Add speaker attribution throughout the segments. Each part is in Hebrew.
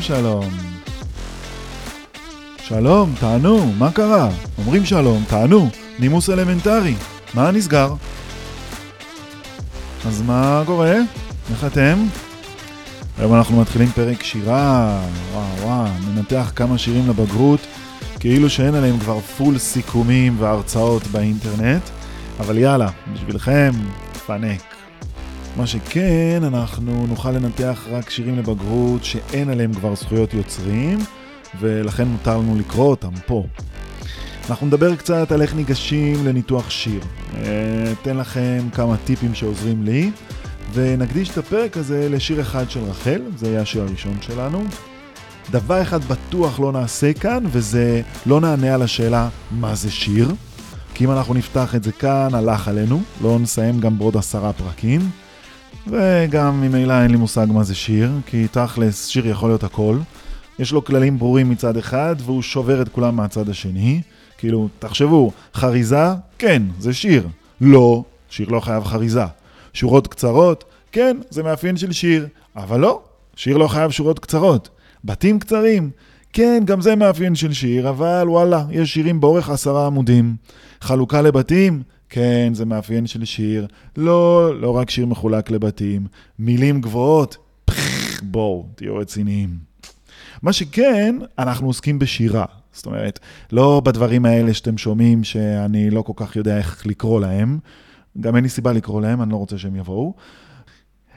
Speaker 1: שלום, שלום, שלום. תענו, מה קרה? אומרים שלום, תענו, נימוס אלמנטרי, מה נסגר? אז מה קורה? איך אתם? היום אנחנו מתחילים פרק שירה, וואו וואו, ננתח כמה שירים לבגרות, כאילו שאין עליהם כבר full סיכומים והרצאות באינטרנט, אבל יאללה, בשבילכם, פאנק. מה שכן, אנחנו נוכל לנתח רק שירים לבגרות שאין עליהם כבר זכויות יוצרים, ולכן מותר לנו לקרוא אותם פה. אנחנו נדבר קצת על איך ניגשים לניתוח שיר. אתן לכם כמה טיפים שעוזרים לי, ונקדיש את הפרק הזה לשיר אחד של רחל, זה יהיה השיר הראשון שלנו. דבר אחד בטוח לא נעשה כאן, וזה לא נענה על השאלה מה זה שיר. כי אם אנחנו נפתח את זה כאן, הלך עלינו, לא נסיים גם בעוד עשרה פרקים. וגם ממילא אין לי מושג מה זה שיר, כי תכלס שיר יכול להיות הכל. יש לו כללים ברורים מצד אחד, והוא שובר את כולם מהצד השני. כאילו, תחשבו, חריזה? כן, זה שיר. לא, שיר לא חייב חריזה. שורות קצרות? כן, זה מאפיין של שיר. אבל לא, שיר לא חייב שורות קצרות. בתים קצרים? כן, גם זה מאפיין של שיר, אבל וואלה, יש שירים באורך עשרה עמודים. חלוקה לבתים? כן, זה מאפיין של שיר. לא, לא רק שיר מחולק לבתים. מילים גבוהות? פח, בואו, תהיו רציניים. מה שכן, אנחנו עוסקים בשירה. זאת אומרת, לא בדברים האלה שאתם שומעים שאני לא כל כך יודע איך לקרוא להם. גם אין לי סיבה לקרוא להם, אני לא רוצה שהם יבואו.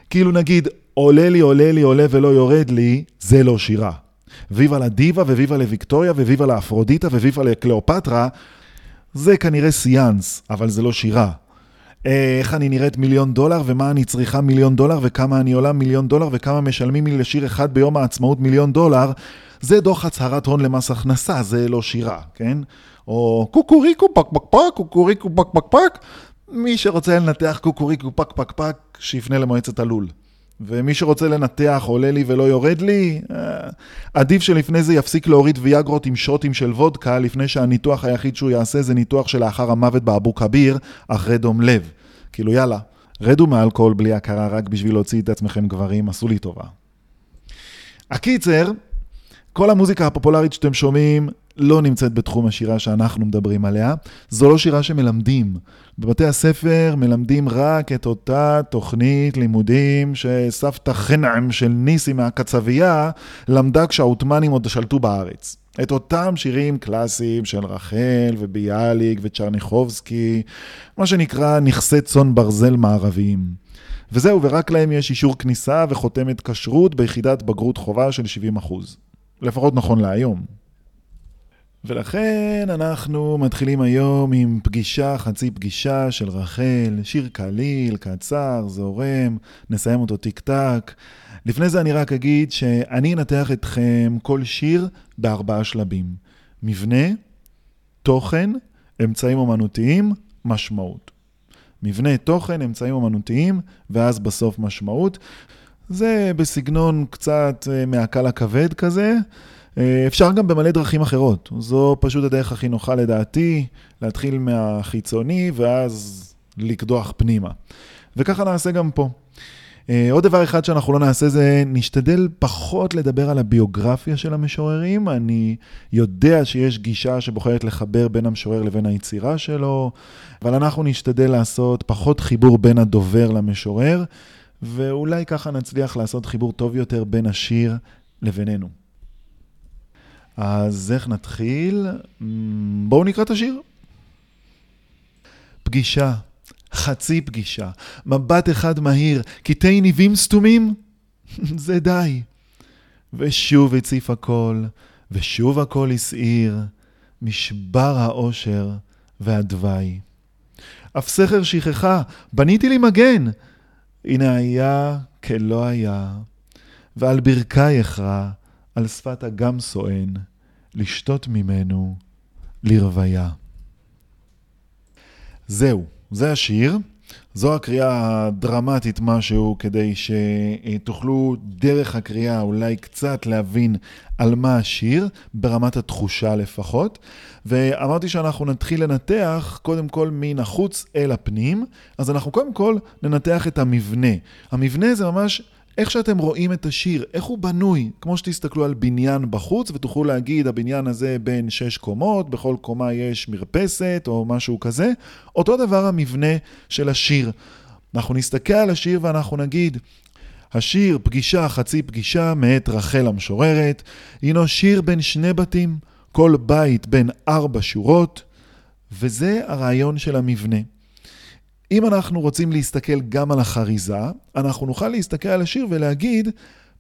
Speaker 1: כאילו נגיד, עולה לי, עולה לי, עולה ולא יורד לי, זה לא שירה. ויבה לדיבה וויבה לוויקטוריה וויבה לאפרודיטה וויבה לקליאופטרה, זה כנראה סיאנס, אבל זה לא שירה. איך אני נראית מיליון דולר, ומה אני צריכה מיליון דולר, וכמה אני עולה מיליון דולר, וכמה משלמים לי לשיר אחד ביום העצמאות מיליון דולר, זה דוח הצהרת הון למס הכנסה, זה לא שירה, כן? או קוקוריקו פק פק פק, קוקוריקו פק פק פק, מי שרוצה לנתח קוקוריקו פק פק פק, שיפנה למועצת הלול. ומי שרוצה לנתח עולה לי ולא יורד לי, עדיף שלפני זה יפסיק להוריד ויאגרות עם שוטים של וודקה, לפני שהניתוח היחיד שהוא יעשה זה ניתוח שלאחר המוות באבו כביר, אחרי דום לב. כאילו יאללה, רדו מאלכוהול בלי הכרה רק בשביל להוציא את עצמכם גברים, עשו לי טובה. הקיצר, כל המוזיקה הפופולרית שאתם שומעים לא נמצאת בתחום השירה שאנחנו מדברים עליה. זו לא שירה שמלמדים. בבתי הספר מלמדים רק את אותה תוכנית לימודים שסבתא חנעם של ניסי מהקצבייה למדה כשהעות'מאנים עוד שלטו בארץ. את אותם שירים קלאסיים של רחל וביאליק וצ'רניחובסקי, מה שנקרא נכסי צאן ברזל מערביים. וזהו, ורק להם יש אישור כניסה וחותמת כשרות ביחידת בגרות חובה של 70%. לפחות נכון להיום. ולכן אנחנו מתחילים היום עם פגישה, חצי פגישה של רחל, שיר קליל, קצר, זורם, נסיים אותו טיק טק. לפני זה אני רק אגיד שאני אנתח אתכם כל שיר בארבעה שלבים. מבנה, תוכן, אמצעים אומנותיים, משמעות. מבנה, תוכן, אמצעים אומנותיים, ואז בסוף משמעות. זה בסגנון קצת מהקל הכבד כזה. אפשר גם במלא דרכים אחרות, זו פשוט הדרך הכי נוחה לדעתי, להתחיל מהחיצוני ואז לקדוח פנימה. וככה נעשה גם פה. עוד דבר אחד שאנחנו לא נעשה זה, נשתדל פחות לדבר על הביוגרפיה של המשוררים. אני יודע שיש גישה שבוחרת לחבר בין המשורר לבין היצירה שלו, אבל אנחנו נשתדל לעשות פחות חיבור בין הדובר למשורר, ואולי ככה נצליח לעשות חיבור טוב יותר בין השיר לבינינו. אז איך נתחיל? בואו נקרא את השיר. פגישה, חצי פגישה, מבט אחד מהיר, קטעי ניבים סתומים? זה די. ושוב הציף הכל, ושוב הכל הסעיר, משבר האושר והדווי. אף סכר שכחה, בניתי לי מגן. הנה היה כלא היה, ועל ברכי אכרע, על שפת אגם סואן, לשתות ממנו לרוויה. זהו, זה השיר. זו הקריאה הדרמטית משהו, כדי שתוכלו דרך הקריאה אולי קצת להבין על מה השיר, ברמת התחושה לפחות. ואמרתי שאנחנו נתחיל לנתח קודם כל מן החוץ אל הפנים, אז אנחנו קודם כל ננתח את המבנה. המבנה זה ממש איך שאתם רואים את השיר, איך הוא בנוי, כמו שתסתכלו על בניין בחוץ ותוכלו להגיד, הבניין הזה בין שש קומות, בכל קומה יש מרפסת או משהו כזה, אותו דבר המבנה של השיר. אנחנו נסתכל על השיר ואנחנו נגיד, השיר פגישה חצי פגישה מאת רחל המשוררת, הינו שיר בין שני בתים, כל בית בין ארבע שורות, וזה הרעיון של המבנה. אם אנחנו רוצים להסתכל גם על החריזה, אנחנו נוכל להסתכל על השיר ולהגיד,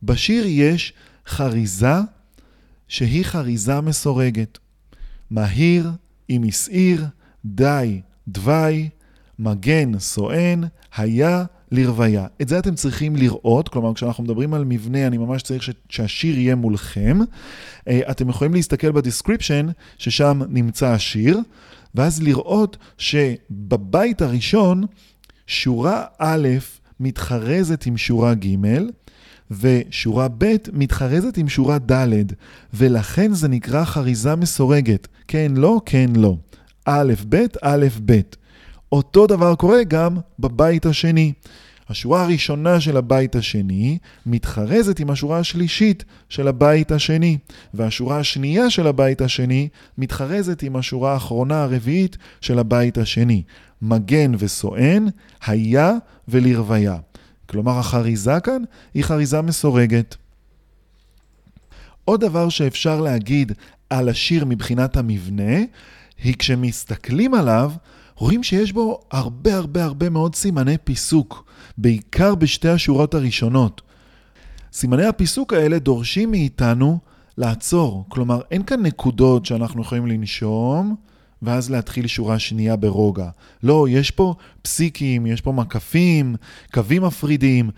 Speaker 1: בשיר יש חריזה שהיא חריזה מסורגת. מהיר, עם מסעיר, די, דווי, מגן, סואן, היה, לרוויה. את זה אתם צריכים לראות, כלומר כשאנחנו מדברים על מבנה, אני ממש צריך שהשיר יהיה מולכם. אה, אתם יכולים להסתכל ב description, ששם נמצא השיר, ואז לראות שבבית הראשון, שורה א' מתחרזת עם שורה ג', ושורה ב' מתחרזת עם שורה ד', ולכן זה נקרא חריזה מסורגת. כן, לא, כן, לא. א', ב', א', ב'. אותו דבר קורה גם בבית השני. השורה הראשונה של הבית השני מתחרזת עם השורה השלישית של הבית השני, והשורה השנייה של הבית השני מתחרזת עם השורה האחרונה הרביעית של הבית השני. מגן וסואן, היה ולרוויה. כלומר, החריזה כאן היא חריזה מסורגת. עוד דבר שאפשר להגיד על השיר מבחינת המבנה, היא כשמסתכלים עליו, רואים שיש בו הרבה הרבה הרבה מאוד סימני פיסוק, בעיקר בשתי השורות הראשונות. סימני הפיסוק האלה דורשים מאיתנו לעצור, כלומר אין כאן נקודות שאנחנו יכולים לנשום ואז להתחיל שורה שנייה ברוגע. לא, יש פה פסיקים, יש פה מקפים, קווים מפרידים,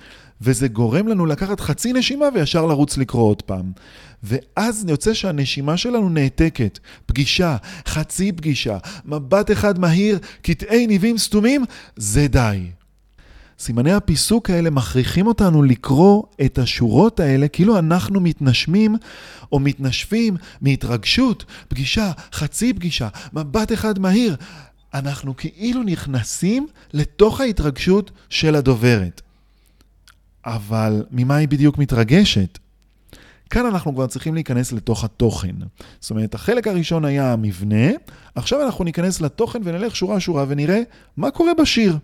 Speaker 1: וזה גורם לנו לקחת חצי נשימה וישר לרוץ לקרוא עוד פעם. ואז יוצא שהנשימה שלנו נעתקת. פגישה, חצי פגישה, מבט אחד מהיר, קטעי ניבים סתומים, זה די. סימני הפיסוק האלה מכריחים אותנו לקרוא את השורות האלה כאילו אנחנו מתנשמים או מתנשפים מהתרגשות, פגישה, חצי פגישה, מבט אחד מהיר. אנחנו כאילו נכנסים לתוך ההתרגשות של הדוברת. אבל ממה היא בדיוק מתרגשת? כאן אנחנו כבר צריכים להיכנס לתוך התוכן. זאת אומרת, החלק הראשון היה המבנה, עכשיו אנחנו ניכנס לתוכן ונלך שורה-שורה ונראה מה קורה בשיר.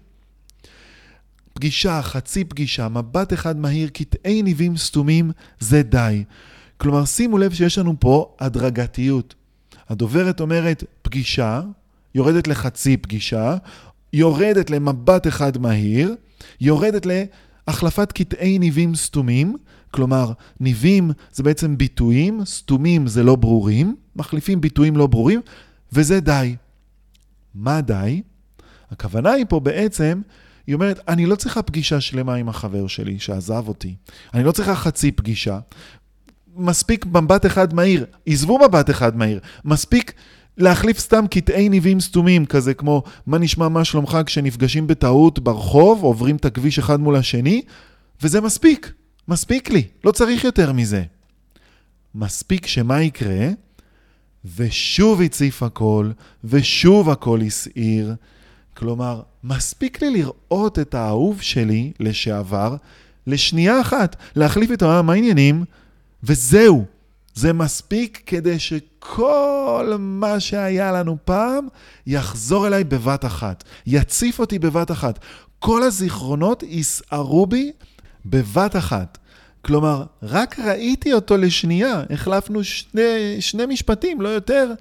Speaker 1: פגישה, חצי פגישה, מבט אחד מהיר, קטעי ניבים סתומים, זה די. כלומר, שימו לב שיש לנו פה הדרגתיות. הדוברת אומרת פגישה, יורדת לחצי פגישה, יורדת למבט אחד מהיר, יורדת להחלפת קטעי ניבים סתומים, כלומר, ניבים זה בעצם ביטויים, סתומים זה לא ברורים, מחליפים ביטויים לא ברורים, וזה די. מה די? הכוונה היא פה בעצם, היא אומרת, אני לא צריכה פגישה שלמה עם החבר שלי שעזב אותי. אני לא צריכה חצי פגישה. מספיק מבט אחד מהיר. עזבו מבט אחד מהיר. מספיק להחליף סתם קטעי ניבים סתומים, כזה כמו מה נשמע מה שלומך כשנפגשים בטעות ברחוב, עוברים את הכביש אחד מול השני, וזה מספיק. מספיק לי, לא צריך יותר מזה. מספיק שמה יקרה? ושוב הציף הכל, ושוב הכל הסעיר. כלומר, מספיק לי לראות את האהוב שלי לשעבר לשנייה אחת, להחליף את מה העניינים, וזהו. זה מספיק כדי שכל מה שהיה לנו פעם יחזור אליי בבת אחת, יציף אותי בבת אחת. כל הזיכרונות יסערו בי בבת אחת. כלומר, רק ראיתי אותו לשנייה, החלפנו שני, שני משפטים, לא יותר,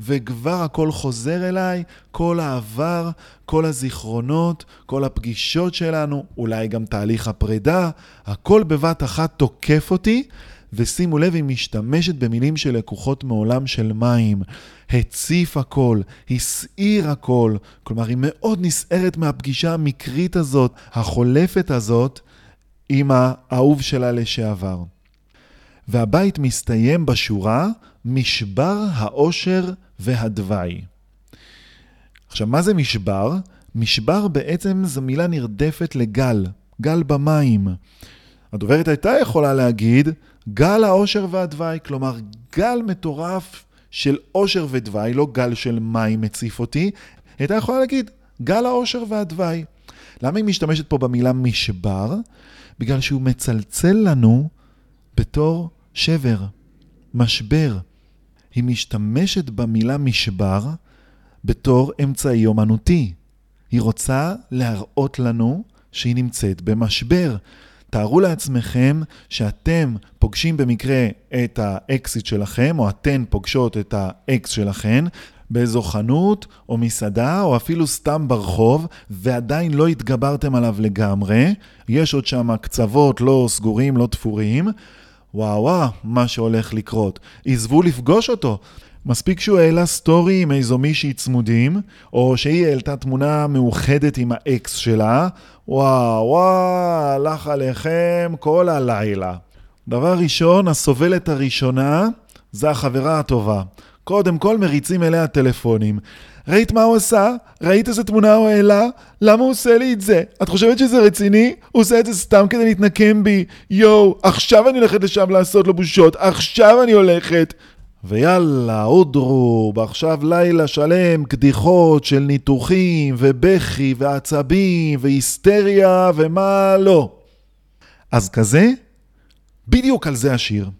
Speaker 1: וכבר הכל חוזר אליי, כל העבר, כל הזיכרונות, כל הפגישות שלנו, אולי גם תהליך הפרידה, הכל בבת אחת תוקף אותי, ושימו לב, היא משתמשת במילים שלקוחות מעולם של מים. הציף הכל, הסעיר הכל, כלומר היא מאוד נסערת מהפגישה המקרית הזאת, החולפת הזאת, עם האהוב שלה לשעבר. והבית מסתיים בשורה משבר העושר והדווי. עכשיו, מה זה משבר? משבר בעצם זו מילה נרדפת לגל, גל במים. הדוברת הייתה יכולה להגיד גל העושר והדווי, כלומר גל מטורף של עושר ודווי, לא גל של מים מציף אותי, הייתה יכולה להגיד גל העושר והדווי. למה היא משתמשת פה במילה משבר? בגלל שהוא מצלצל לנו בתור שבר, משבר. היא משתמשת במילה משבר בתור אמצעי אומנותי. היא רוצה להראות לנו שהיא נמצאת במשבר. תארו לעצמכם שאתם פוגשים במקרה את האקסיט שלכם, או אתן פוגשות את האקס שלכן, באיזו חנות, או מסעדה, או אפילו סתם ברחוב, ועדיין לא התגברתם עליו לגמרי, יש עוד שם קצוות לא סגורים, לא תפורים, וואו וואו, מה שהולך לקרות. עזבו לפגוש אותו. מספיק שהוא העלה story עם איזו מישהי צמודים, או שהיא העלתה תמונה מאוחדת עם האקס שלה, וואו וואו, הלך עליכם כל הלילה. דבר ראשון, הסובלת הראשונה זה החברה הטובה. קודם כל מריצים אליה טלפונים. ראית מה הוא עשה? ראית איזה תמונה הוא העלה? למה הוא עושה לי את זה? את חושבת שזה רציני? הוא עושה את זה סתם כדי להתנקם בי. יואו, עכשיו אני הולכת לשם לעשות לו בושות. עכשיו אני הולכת. ויאללה, אודרו, ועכשיו לילה שלם, קדיחות של ניתוחים, ובכי, ועצבים, והיסטריה, ומה לא. אז כזה, בדיוק על זה השיר.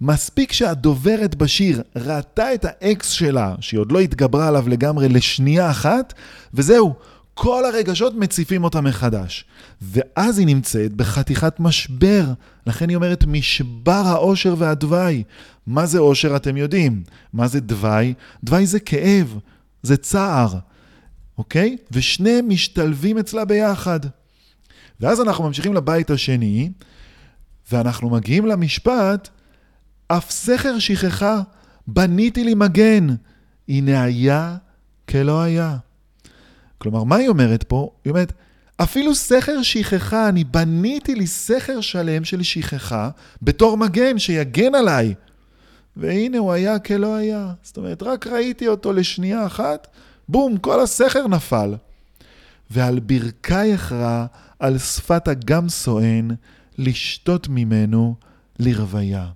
Speaker 1: מספיק שהדוברת בשיר ראתה את האקס שלה, שהיא עוד לא התגברה עליו לגמרי לשנייה אחת, וזהו, כל הרגשות מציפים אותה מחדש. ואז היא נמצאת בחתיכת משבר, לכן היא אומרת משבר האושר והדווי. מה זה אושר אתם יודעים, מה זה דווי? דווי זה כאב, זה צער, אוקיי? ושניהם משתלבים אצלה ביחד. ואז אנחנו ממשיכים לבית השני, ואנחנו מגיעים למשפט, אף סכר שכחה, בניתי לי מגן, הנה היה כלא היה. כלומר, מה היא אומרת פה? היא אומרת, אפילו סכר שכחה, אני בניתי לי סכר שלם של שכחה בתור מגן שיגן עליי. והנה הוא היה כלא היה. זאת אומרת, רק ראיתי אותו לשנייה אחת, בום, כל הסכר נפל. ועל ברכי אכרע, על שפת אגם סואן, לשתות ממנו לרוויה.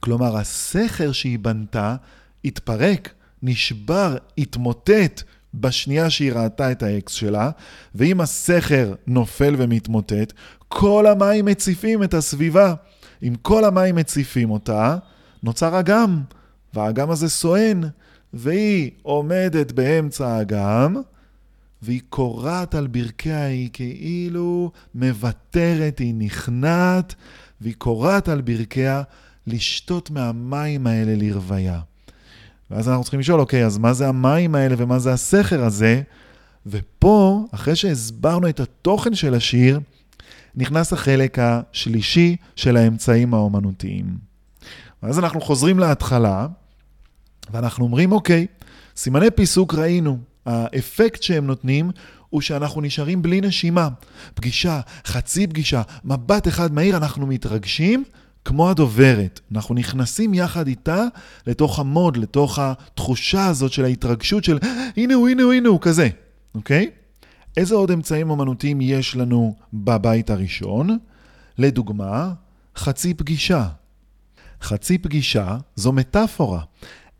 Speaker 1: כלומר, הסכר שהיא בנתה התפרק, נשבר, התמוטט בשנייה שהיא ראתה את האקס שלה, ואם הסכר נופל ומתמוטט, כל המים מציפים את הסביבה. אם כל המים מציפים אותה, נוצר אגם, והאגם הזה סואן, והיא עומדת באמצע האגם, והיא קורעת על ברכיה, היא כאילו מוותרת, היא נכנעת, והיא קורעת על ברכיה לשתות מהמים האלה לרוויה. ואז אנחנו צריכים לשאול, אוקיי, אז מה זה המים האלה ומה זה הסכר הזה? ופה, אחרי שהסברנו את התוכן של השיר, נכנס החלק השלישי של האמצעים האומנותיים. ואז אנחנו חוזרים להתחלה, ואנחנו אומרים, אוקיי, סימני פיסוק ראינו. האפקט שהם נותנים הוא שאנחנו נשארים בלי נשימה. פגישה, חצי פגישה, מבט אחד מהיר, אנחנו מתרגשים, כמו הדוברת. אנחנו נכנסים יחד איתה לתוך המוד, לתוך התחושה הזאת של ההתרגשות של הנה הוא, הנה הוא, הנה הוא, כזה, אוקיי? איזה עוד אמצעים אומנותיים יש לנו בבית הראשון? לדוגמה, חצי פגישה. חצי פגישה זו מטאפורה.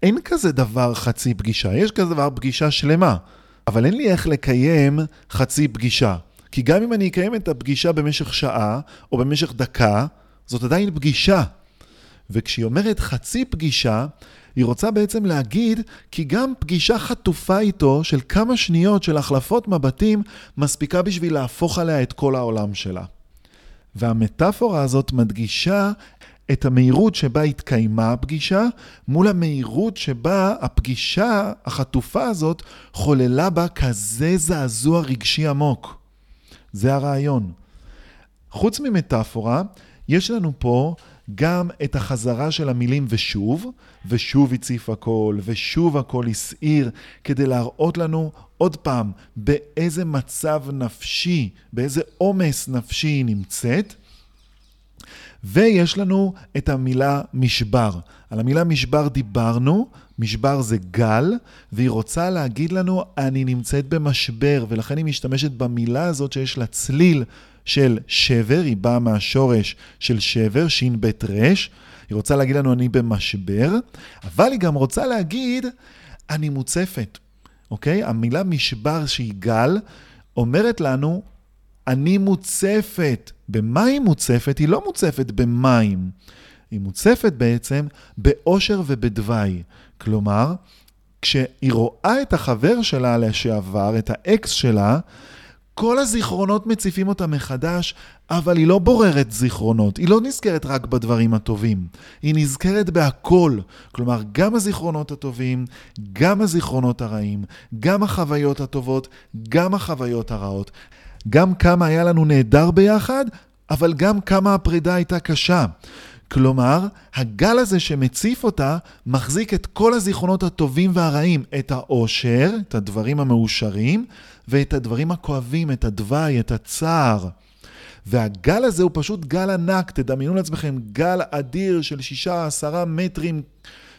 Speaker 1: אין כזה דבר חצי פגישה, יש כזה דבר פגישה שלמה, אבל אין לי איך לקיים חצי פגישה. כי גם אם אני אקיים את הפגישה במשך שעה, או במשך דקה, זאת עדיין פגישה. וכשהיא אומרת חצי פגישה, היא רוצה בעצם להגיד כי גם פגישה חטופה איתו של כמה שניות של החלפות מבטים מספיקה בשביל להפוך עליה את כל העולם שלה. והמטאפורה הזאת מדגישה את המהירות שבה התקיימה הפגישה מול המהירות שבה הפגישה החטופה הזאת חוללה בה כזה זעזוע רגשי עמוק. זה הרעיון. חוץ ממטאפורה, יש לנו פה גם את החזרה של המילים ושוב, ושוב הציף הכל, ושוב הכל הסעיר, כדי להראות לנו עוד פעם באיזה מצב נפשי, באיזה עומס נפשי היא נמצאת. ויש לנו את המילה משבר. על המילה משבר דיברנו, משבר זה גל, והיא רוצה להגיד לנו, אני נמצאת במשבר, ולכן היא משתמשת במילה הזאת שיש לה צליל של שבר, היא באה מהשורש של שבר, ש"ב ר', היא רוצה להגיד לנו אני במשבר, אבל היא גם רוצה להגיד אני מוצפת, אוקיי? המילה משבר שהיא גל, אומרת לנו, אני מוצפת. במה היא מוצפת? היא לא מוצפת במים. היא מוצפת בעצם באושר ובדווי. כלומר, כשהיא רואה את החבר שלה לשעבר, את האקס שלה, כל הזיכרונות מציפים אותה מחדש, אבל היא לא בוררת זיכרונות, היא לא נזכרת רק בדברים הטובים, היא נזכרת בהכל. כלומר, גם הזיכרונות הטובים, גם הזיכרונות הרעים, גם החוויות הטובות, גם החוויות הרעות. גם כמה היה לנו נהדר ביחד, אבל גם כמה הפרידה הייתה קשה. כלומר, הגל הזה שמציף אותה, מחזיק את כל הזיכרונות הטובים והרעים, את האושר, את הדברים המאושרים, ואת הדברים הכואבים, את הדווי, את הצער. והגל הזה הוא פשוט גל ענק, תדמיינו לעצמכם גל אדיר של שישה, עשרה מטרים,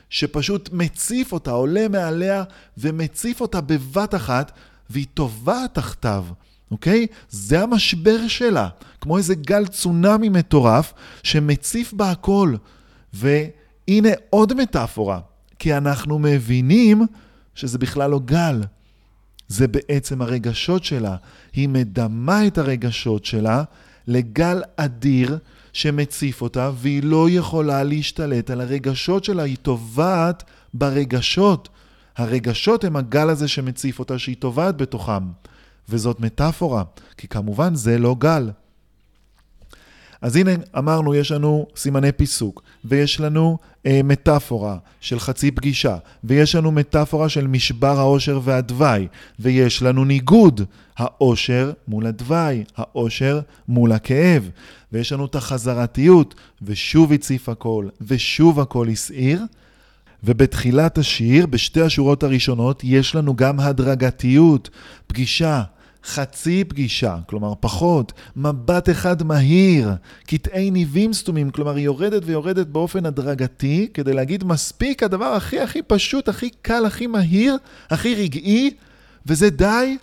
Speaker 1: שפשוט מציף אותה, עולה מעליה ומציף אותה בבת אחת, והיא טובעת תחתיו. אוקיי? זה המשבר שלה, כמו איזה גל צונאמי מטורף שמציף בה הכל. והנה עוד מטאפורה, כי אנחנו מבינים שזה בכלל לא גל. זה בעצם הרגשות שלה. היא מדמה את הרגשות שלה לגל אדיר שמציף אותה, והיא לא יכולה להשתלט על הרגשות שלה, היא טובעת ברגשות. הרגשות הם הגל הזה שמציף אותה, שהיא טובעת בתוכם. וזאת מטאפורה, כי כמובן זה לא גל. אז הנה אמרנו, יש לנו סימני פיסוק, ויש לנו אה, מטאפורה של חצי פגישה, ויש לנו מטאפורה של משבר העושר והדווי, ויש לנו ניגוד, העושר מול הדווי, העושר מול הכאב, ויש לנו את החזרתיות, ושוב הציף הכל, ושוב הכל הסעיר, ובתחילת השיר, בשתי השורות הראשונות, יש לנו גם הדרגתיות, פגישה, חצי פגישה, כלומר פחות, מבט אחד מהיר, קטעי ניבים סתומים, כלומר היא יורדת ויורדת באופן הדרגתי, כדי להגיד מספיק הדבר הכי הכי פשוט, הכי קל, הכי מהיר, הכי רגעי, וזה די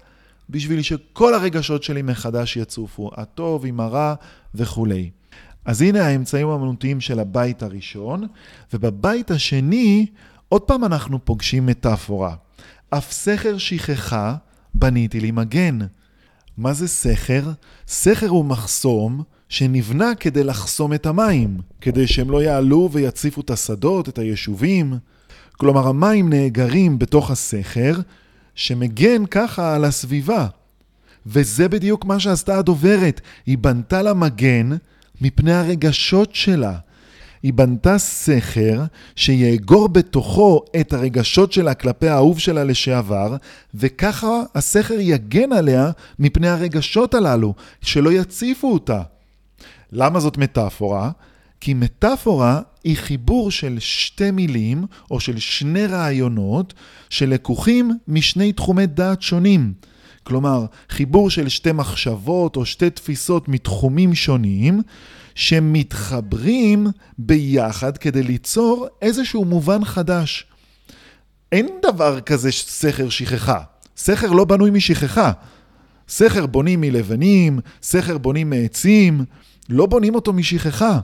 Speaker 1: בשביל שכל הרגשות שלי מחדש יצופו, הטוב עם הרע וכולי. אז הנה האמצעים האמנותיים של הבית הראשון, ובבית השני, עוד פעם אנחנו פוגשים מטאפורה. אף סכר שכחה בניתי לי מגן. מה זה סכר? סכר הוא מחסום שנבנה כדי לחסום את המים, כדי שהם לא יעלו ויציפו את השדות, את היישובים. כלומר, המים נאגרים בתוך הסכר, שמגן ככה על הסביבה. וזה בדיוק מה שעשתה הדוברת, היא בנתה לה מגן מפני הרגשות שלה. היא בנתה סכר שיאגור בתוכו את הרגשות שלה כלפי האהוב שלה לשעבר, וככה הסכר יגן עליה מפני הרגשות הללו, שלא יציפו אותה. למה זאת מטאפורה? כי מטאפורה היא חיבור של שתי מילים או של שני רעיונות שלקוחים משני תחומי דעת שונים. כלומר, חיבור של שתי מחשבות או שתי תפיסות מתחומים שונים, שמתחברים ביחד כדי ליצור איזשהו מובן חדש. אין דבר כזה סכר שכחה. סכר לא בנוי משכחה. סכר בונים מלבנים, סכר בונים מעצים, לא בונים אותו משכחה.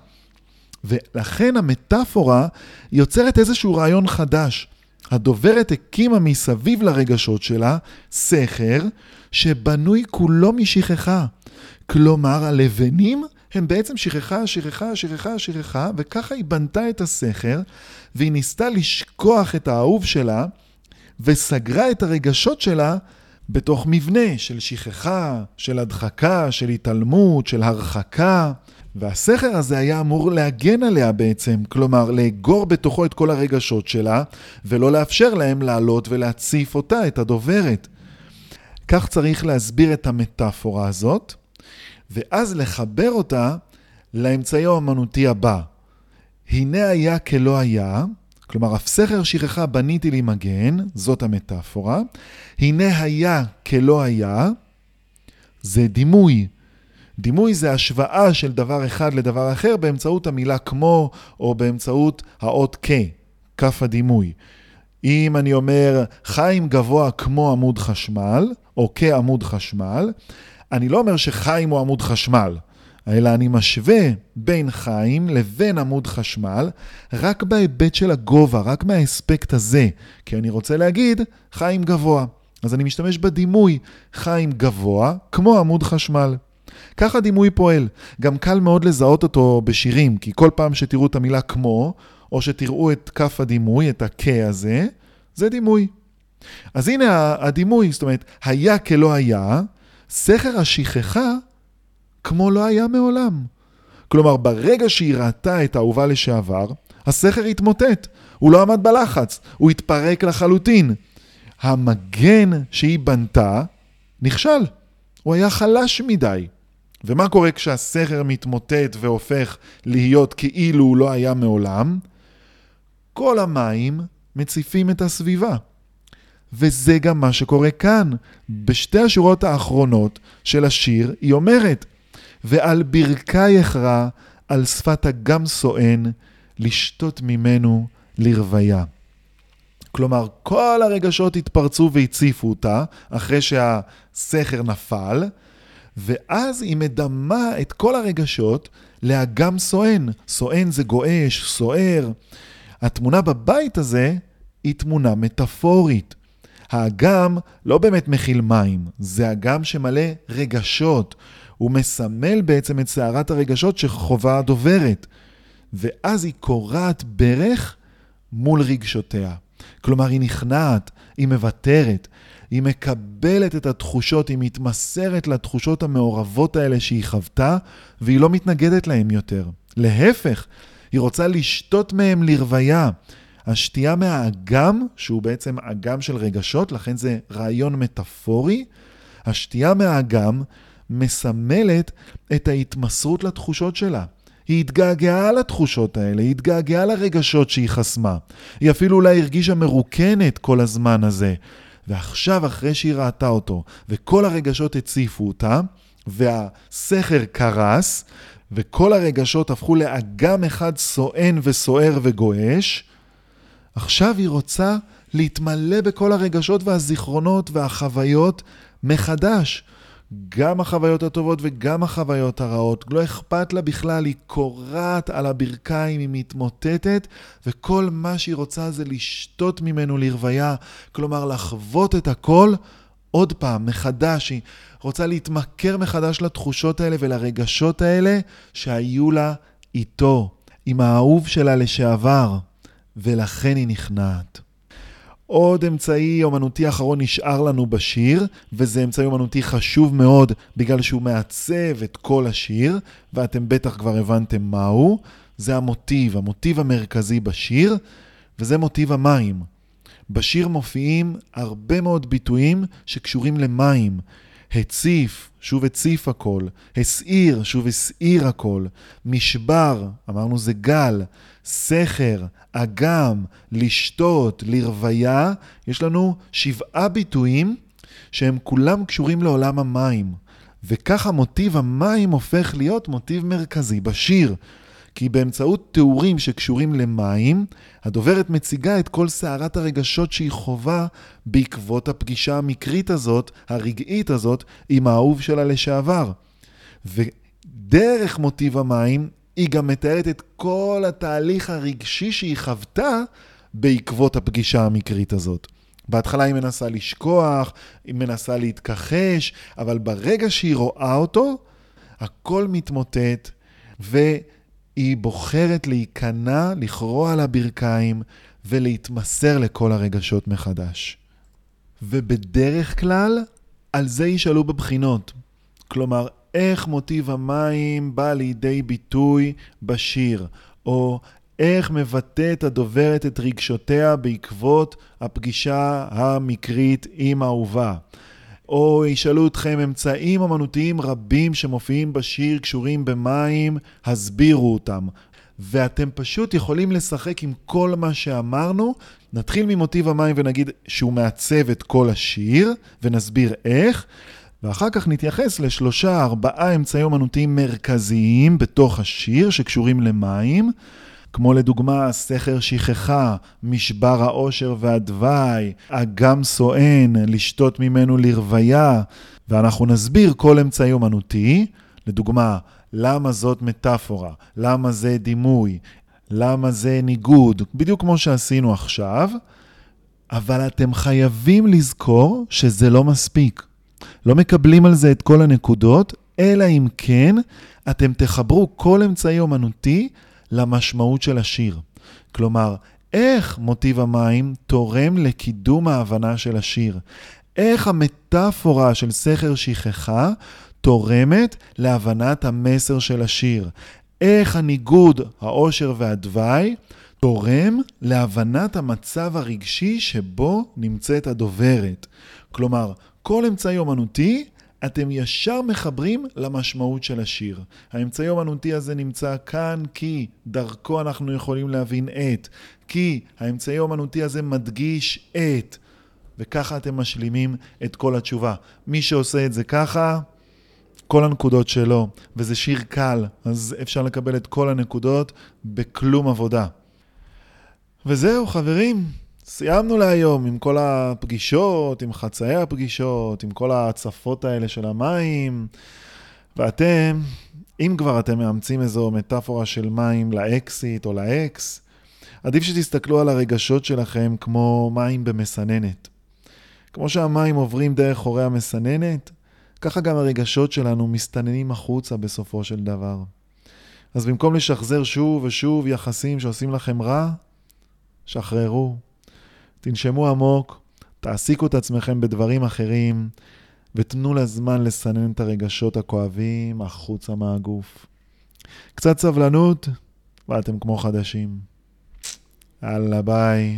Speaker 1: ולכן המטאפורה יוצרת איזשהו רעיון חדש. הדוברת הקימה מסביב לרגשות שלה סכר שבנוי כולו משכחה. כלומר, הלבנים הם בעצם שכחה, שכחה, שכחה, שכחה, וככה היא בנתה את הסכר, והיא ניסתה לשכוח את האהוב שלה, וסגרה את הרגשות שלה בתוך מבנה של שכחה, של הדחקה, של התעלמות, של הרחקה. והסכר הזה היה אמור להגן עליה בעצם, כלומר לאגור בתוכו את כל הרגשות שלה, ולא לאפשר להם לעלות ולהציף אותה, את הדוברת. כך צריך להסביר את המטאפורה הזאת, ואז לחבר אותה לאמצעי האמנותי הבא. הנה היה כלא היה, כלומר, אף סכר שכחה בניתי לי מגן, זאת המטאפורה. הנה היה כלא היה, זה דימוי. דימוי זה השוואה של דבר אחד לדבר אחר באמצעות המילה כמו, או באמצעות האות כ, כף הדימוי. אם אני אומר חיים גבוה כמו עמוד חשמל, או כעמוד חשמל, אני לא אומר שחיים הוא עמוד חשמל, אלא אני משווה בין חיים לבין עמוד חשמל רק בהיבט של הגובה, רק מהאספקט הזה, כי אני רוצה להגיד חיים גבוה. אז אני משתמש בדימוי חיים גבוה, כמו עמוד חשמל. ככה דימוי פועל. גם קל מאוד לזהות אותו בשירים, כי כל פעם שתראו את המילה כמו, או שתראו את כף הדימוי, את הכ הזה, זה דימוי. אז הנה הדימוי, זאת אומרת, היה כלא היה, סכר השכחה כמו לא היה מעולם. כלומר, ברגע שהיא ראתה את האהובה לשעבר, הסכר התמוטט, הוא לא עמד בלחץ, הוא התפרק לחלוטין. המגן שהיא בנתה נכשל, הוא היה חלש מדי. ומה קורה כשהסכר מתמוטט והופך להיות כאילו הוא לא היה מעולם? כל המים מציפים את הסביבה. וזה גם מה שקורה כאן. בשתי השורות האחרונות של השיר היא אומרת, ועל ברכי יכרע, על שפת אגם סואן, לשתות ממנו לרוויה. כלומר, כל הרגשות התפרצו והציפו אותה, אחרי שהסכר נפל, ואז היא מדמה את כל הרגשות לאגם סואן. סואן זה גועש, סוער. התמונה בבית הזה היא תמונה מטאפורית. האגם לא באמת מכיל מים, זה אגם שמלא רגשות. הוא מסמל בעצם את סערת הרגשות שחווה הדוברת. ואז היא קורעת ברך מול רגשותיה. כלומר, היא נכנעת, היא מוותרת, היא מקבלת את התחושות, היא מתמסרת לתחושות המעורבות האלה שהיא חוותה, והיא לא מתנגדת להן יותר. להפך, היא רוצה לשתות מהם לרוויה. השתייה מהאגם, שהוא בעצם אגם של רגשות, לכן זה רעיון מטאפורי, השתייה מהאגם מסמלת את ההתמסרות לתחושות שלה. היא התגעגעה לתחושות האלה, היא התגעגעה לרגשות שהיא חסמה. היא אפילו אולי הרגישה מרוקנת כל הזמן הזה. ועכשיו, אחרי שהיא ראתה אותו, וכל הרגשות הציפו אותה, והסכר קרס, וכל הרגשות הפכו לאגם אחד סואן וסוער וגועש, עכשיו היא רוצה להתמלא בכל הרגשות והזיכרונות והחוויות מחדש. גם החוויות הטובות וגם החוויות הרעות. לא אכפת לה בכלל, היא קורעת על הברכיים, היא מתמוטטת, וכל מה שהיא רוצה זה לשתות ממנו לרוויה, כלומר לחוות את הכל עוד פעם, מחדש. היא רוצה להתמכר מחדש לתחושות האלה ולרגשות האלה שהיו לה איתו, עם האהוב שלה לשעבר, ולכן היא נכנעת. עוד אמצעי אומנותי אחרון נשאר לנו בשיר, וזה אמצעי אומנותי חשוב מאוד בגלל שהוא מעצב את כל השיר, ואתם בטח כבר הבנתם מהו. זה המוטיב, המוטיב המרכזי בשיר, וזה מוטיב המים. בשיר מופיעים הרבה מאוד ביטויים שקשורים למים. הציף, שוב הציף הכל. הסעיר, שוב הסעיר הכל. משבר, אמרנו זה גל. סכר, אגם, לשתות, לרוויה, יש לנו שבעה ביטויים שהם כולם קשורים לעולם המים. וככה מוטיב המים הופך להיות מוטיב מרכזי בשיר. כי באמצעות תיאורים שקשורים למים, הדוברת מציגה את כל סערת הרגשות שהיא חווה בעקבות הפגישה המקרית הזאת, הרגעית הזאת, עם האהוב שלה לשעבר. ודרך מוטיב המים היא גם מתארת את כל התהליך הרגשי שהיא חוותה בעקבות הפגישה המקרית הזאת. בהתחלה היא מנסה לשכוח, היא מנסה להתכחש, אבל ברגע שהיא רואה אותו, הכל מתמוטט, והיא בוחרת להיכנע, לכרוע על הברכיים ולהתמסר לכל הרגשות מחדש. ובדרך כלל, על זה ישאלו בבחינות. כלומר, איך מוטיב המים בא לידי ביטוי בשיר, או איך מבטאת הדוברת את רגשותיה בעקבות הפגישה המקרית עם האהובה. או ישאלו אתכם אמצעים אמנותיים רבים שמופיעים בשיר קשורים במים, הסבירו אותם. ואתם פשוט יכולים לשחק עם כל מה שאמרנו. נתחיל ממוטיב המים ונגיד שהוא מעצב את כל השיר, ונסביר איך. ואחר כך נתייחס לשלושה, ארבעה אמצעים אומנותיים מרכזיים בתוך השיר שקשורים למים, כמו לדוגמה סכר שכחה, משבר העושר והדווי, אגם סואן, לשתות ממנו לרוויה, ואנחנו נסביר כל אמצעי אומנותי, לדוגמה, למה זאת מטאפורה, למה זה דימוי, למה זה ניגוד, בדיוק כמו שעשינו עכשיו. אבל אתם חייבים לזכור שזה לא מספיק. לא מקבלים על זה את כל הנקודות, אלא אם כן אתם תחברו כל אמצעי אומנותי למשמעות של השיר. כלומר, איך מוטיב המים תורם לקידום ההבנה של השיר. איך המטאפורה של סכר שכחה תורמת להבנת המסר של השיר. איך הניגוד, העושר והדווי, תורם להבנת המצב הרגשי שבו נמצאת הדוברת. כלומר, כל אמצעי אומנותי, אתם ישר מחברים למשמעות של השיר. האמצעי האומנותי הזה נמצא כאן כי דרכו אנחנו יכולים להבין את, כי האמצעי האומנותי הזה מדגיש את, וככה אתם משלימים את כל התשובה. מי שעושה את זה ככה, כל הנקודות שלו, וזה שיר קל, אז אפשר לקבל את כל הנקודות בכלום עבודה. וזהו, חברים, סיימנו להיום עם כל הפגישות, עם חצאי הפגישות, עם כל ההצפות האלה של המים, ואתם, אם כבר אתם מאמצים איזו מטאפורה של מים לאקסיט או לאקס, עדיף שתסתכלו על הרגשות שלכם כמו מים במסננת. כמו שהמים עוברים דרך חורי המסננת, ככה גם הרגשות שלנו מסתננים החוצה בסופו של דבר. אז במקום לשחזר שוב ושוב יחסים שעושים לכם רע, שחררו. תנשמו עמוק, תעסיקו את עצמכם בדברים אחרים, ותנו לזמן לסנן את הרגשות הכואבים החוצה מהגוף. קצת סבלנות, ואתם כמו חדשים. יאללה, ביי.